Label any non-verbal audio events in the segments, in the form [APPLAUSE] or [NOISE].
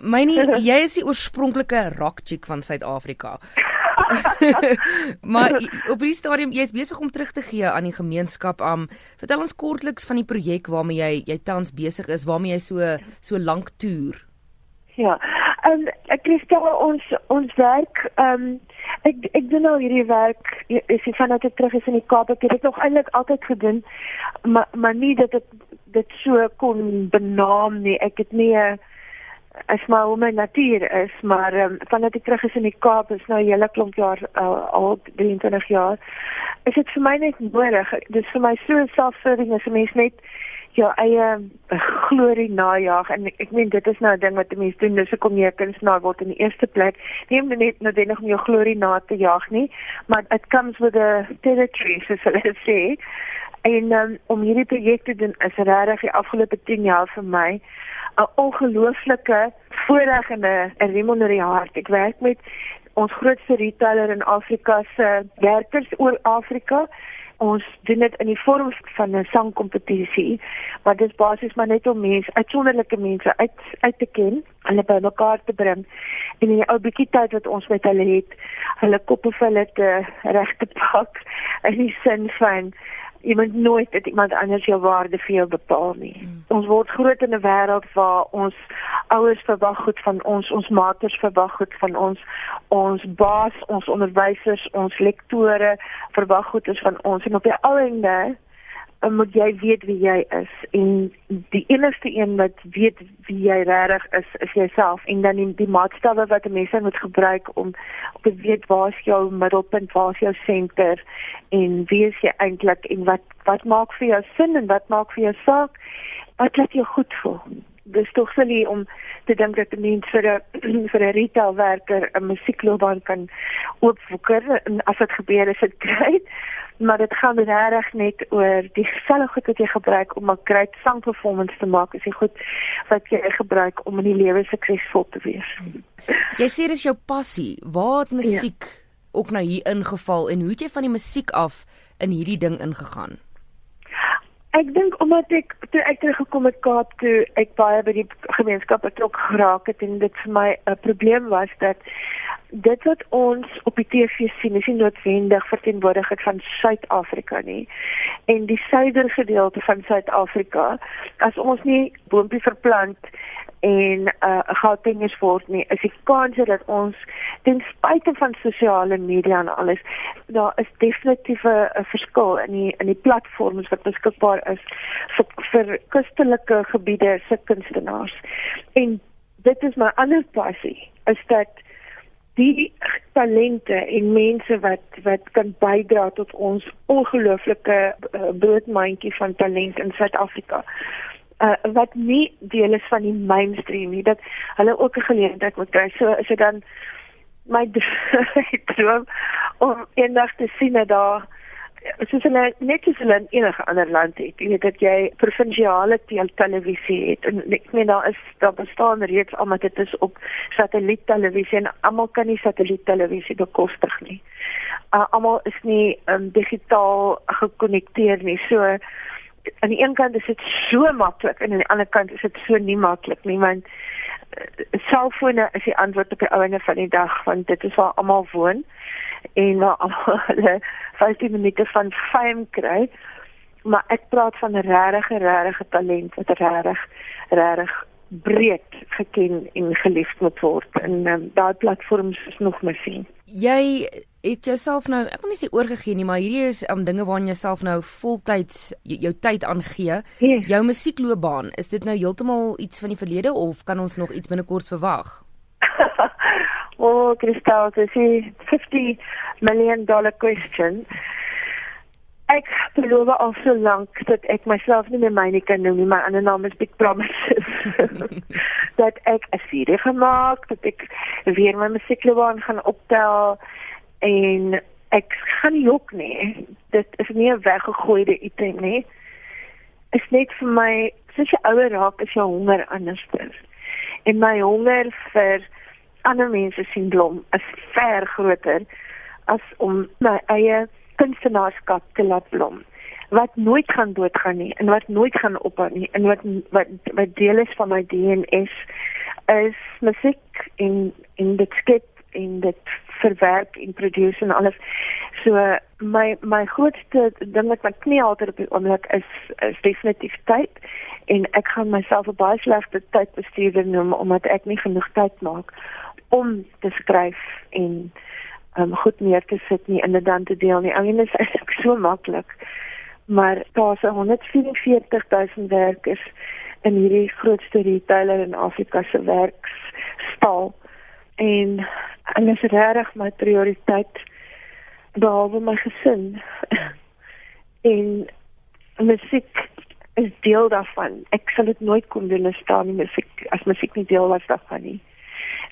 Mynie, [LAUGHS] jy is die oorspronklike rock chick van Suid-Afrika. [LAUGHS] maar op hierdie stadium jy is besig om terug te gee aan die gemeenskap. Um vertel ons kortliks van die projek waarmee jy jy tans besig is, waarmee jy so so lank toer. Ja. En ek kristel ons ons werk um ek ek doen nou hierdie werk is ek vanuit ek terug is in die Kaap. Ek het dit nog eintlik altyd gedoen, maar maar nie dat dit dit so kon benaam nie. Ek het nie 'n as my hoe my natuur is, maar um, vandat ek terug is in die Kaap is nou 'n hele klomp jaar uh, al 23 jaar. Is dit vir my net nodig? Dis vir my so selfvervulling as 'n mens net jou eie glorie najag en ek, ek meen dit is nou 'n ding wat 'n mens doen, dis hoekom jy 'n kunstenaar word in die eerste plek. Nie om net noodwendig om jou glorie na te jag nie, maar it comes with a territory, so let's say. En um, om hierdie projek te doen is regtig die afgelope 10 jaar vir my 'n ongelooflike voorreg en 'n remon in die hart. Ek werk met ons grootste retailer in Afrika se werkers oor Afrika. Ons doen dit in die vorm van 'n sangkompetisie, maar dit is basies maar net om mense, uitsonderlike mense uit uit te ken, hulle by mekaar te bring en in die ou bietjie tyd wat ons met hulle het, hulle koppe vir hulle te reg te pak in die sin van jy moet nooit dat iemand anders jou waarde vir jou bepaal nie. Hmm. Ons word groot in 'n wêreld waar ons ouers verwag goed van ons, ons maaters verwag goed van ons, ons baas, ons onderwysers, ons lektore verwag goed van ons en op die ou ende moet jy weet wie jy is. En die enigste een wat weet wie jy regtig is is jouself. En dan die, die maatstawwe wat 'n mens moet gebruik om om te weet waar is jou middelpunt waar is jou senter en wie is jy eintlik en wat wat maak vir jou sin en wat maak vir jou saak? Wat laat jou goed voel? Dis tog silly om te dink dat 'n mens vir 'n [CLEARS THROAT] vir 'n retailwerker 'n musiekloopbaan kan oopwoeker en as dit gebeur is dit [LAUGHS] kry maar dit gaan regtig net oor die selfe goed wat jy gebruik om 'n great song performance te maak. Is dit goed wat jy gebruik om in die lewe suksesvol te wees? Jy sê dis jou passie. Waar het musiek ja. ook nou hier ingeval en hoe het jy van die musiek af in hierdie ding ingegaan? Ek dink omdat ek toe ek teruggekom het Kaap toe ek baie by die gemeenskap betrok geraak het en dit vir my 'n probleem was dat dit wat ons op die TV sien is nie noodwendig verteenwoordiging van Suid-Afrika nie. En die suider gedeelte van Suid-Afrika, as ons nie boontjie verplant en 'n uh, goudpingers word nie, is die kans dat ons ten spyte van sosiale media en alles, daar is definitief 'n verskil in die in die platforms wat beskikbaar is vir vir kustelike gebiede se kunstenaars. En dit is my ander passie, is dat die talente en mense wat wat kan bydra tot ons ongelooflike uh, broodmandjie van talent in Suid-Afrika. Uh, wat nie deel is van die mainstream nie dat hulle ook 'n geleentheid moet kry. So is dit dan my [LAUGHS] droom om eendag te sien dat daar soos hulle net soos hulle in enige ander land het. Jy weet dat jy provinsiale televisie het en ek meen daar is daar bestaan reeds almal dit is op satelliettelevisie en almal kan nie satelliettelevisie bekostig nie. Uh, almal is nie um, digitaal gekonnekteer nie. So aan die een kant is dit so maklik en aan die ander kant is dit so nie maklik nie want uh, selfone is die antwoord op die ouene van die dag want dit is waar almal woon en waar almal [LAUGHS] hulle 15 minute van fame kry. Maar ek praat van 'n regte regte talent wat regtig regtig breed geken en geliefd moet word en um, daai platforms is nog my sien. Jy het jouself nou, ek wil nie sê oorgegee nie, maar hierdie is om um, dinge waaraan jy self nou voltyds jou, jou tyd aangee. Yes. Jou musiekloopbaan, is dit nou heeltemal iets van die verlede of kan ons nog iets binnekort verwag? [LAUGHS] o, oh, Kristal, dis 'n 50 million dollar question. Ek beloof al so lank dat ek myself nie meer myne kan noem nie. My ander naam is Big Promises. [LAUGHS] [LAUGHS] dat ek 'n serie gemaak, dat ek weer my musiekloopbaan gaan optel en ek gaan nie jok nie. Dit is nie 'n weggegooide item nie. Is net vir my, soos jy ouer raak, is jou honger anderster. En my honger vir ander mense sien blom is ver groter as om my eie kunstenaarskap te laat blom wat nooit gaan doodgaan nie en wat nooit gaan ophou nie en wat wat wat deel is van my DNS is musiek en en dit skep en dit verwerk en produce en alles. So my my grootste ding wat my knie altyd op die oomblik is is definitief tyd en ek gaan myself 'n baie slegte tydbestuurder noem omdat ek nie genoeg tyd maak om te skryf en um goed neer te sit nie en dit dan te deel nie. Mean dit is so maklik. Maar daar's 144 000 werkers in hierdie grootste retailer in Afrika se werksstal en dit is regtig my prioriteit behalwe my gesin. [LAUGHS] en musiek is deel daarvan. Ek sal dit nooit kon doen as daar nie musiek as musiek nie deel was daarvan nie.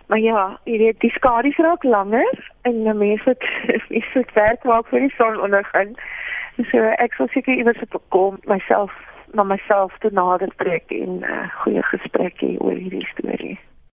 Maar ja, jy weet die skadu raak langer en die mense het is dit werk maak vir die son ondergaan. So ek sal seker iewers op kom myself na myself te nader trek en 'n uh, goeie gesprek hê oor hierdie storie.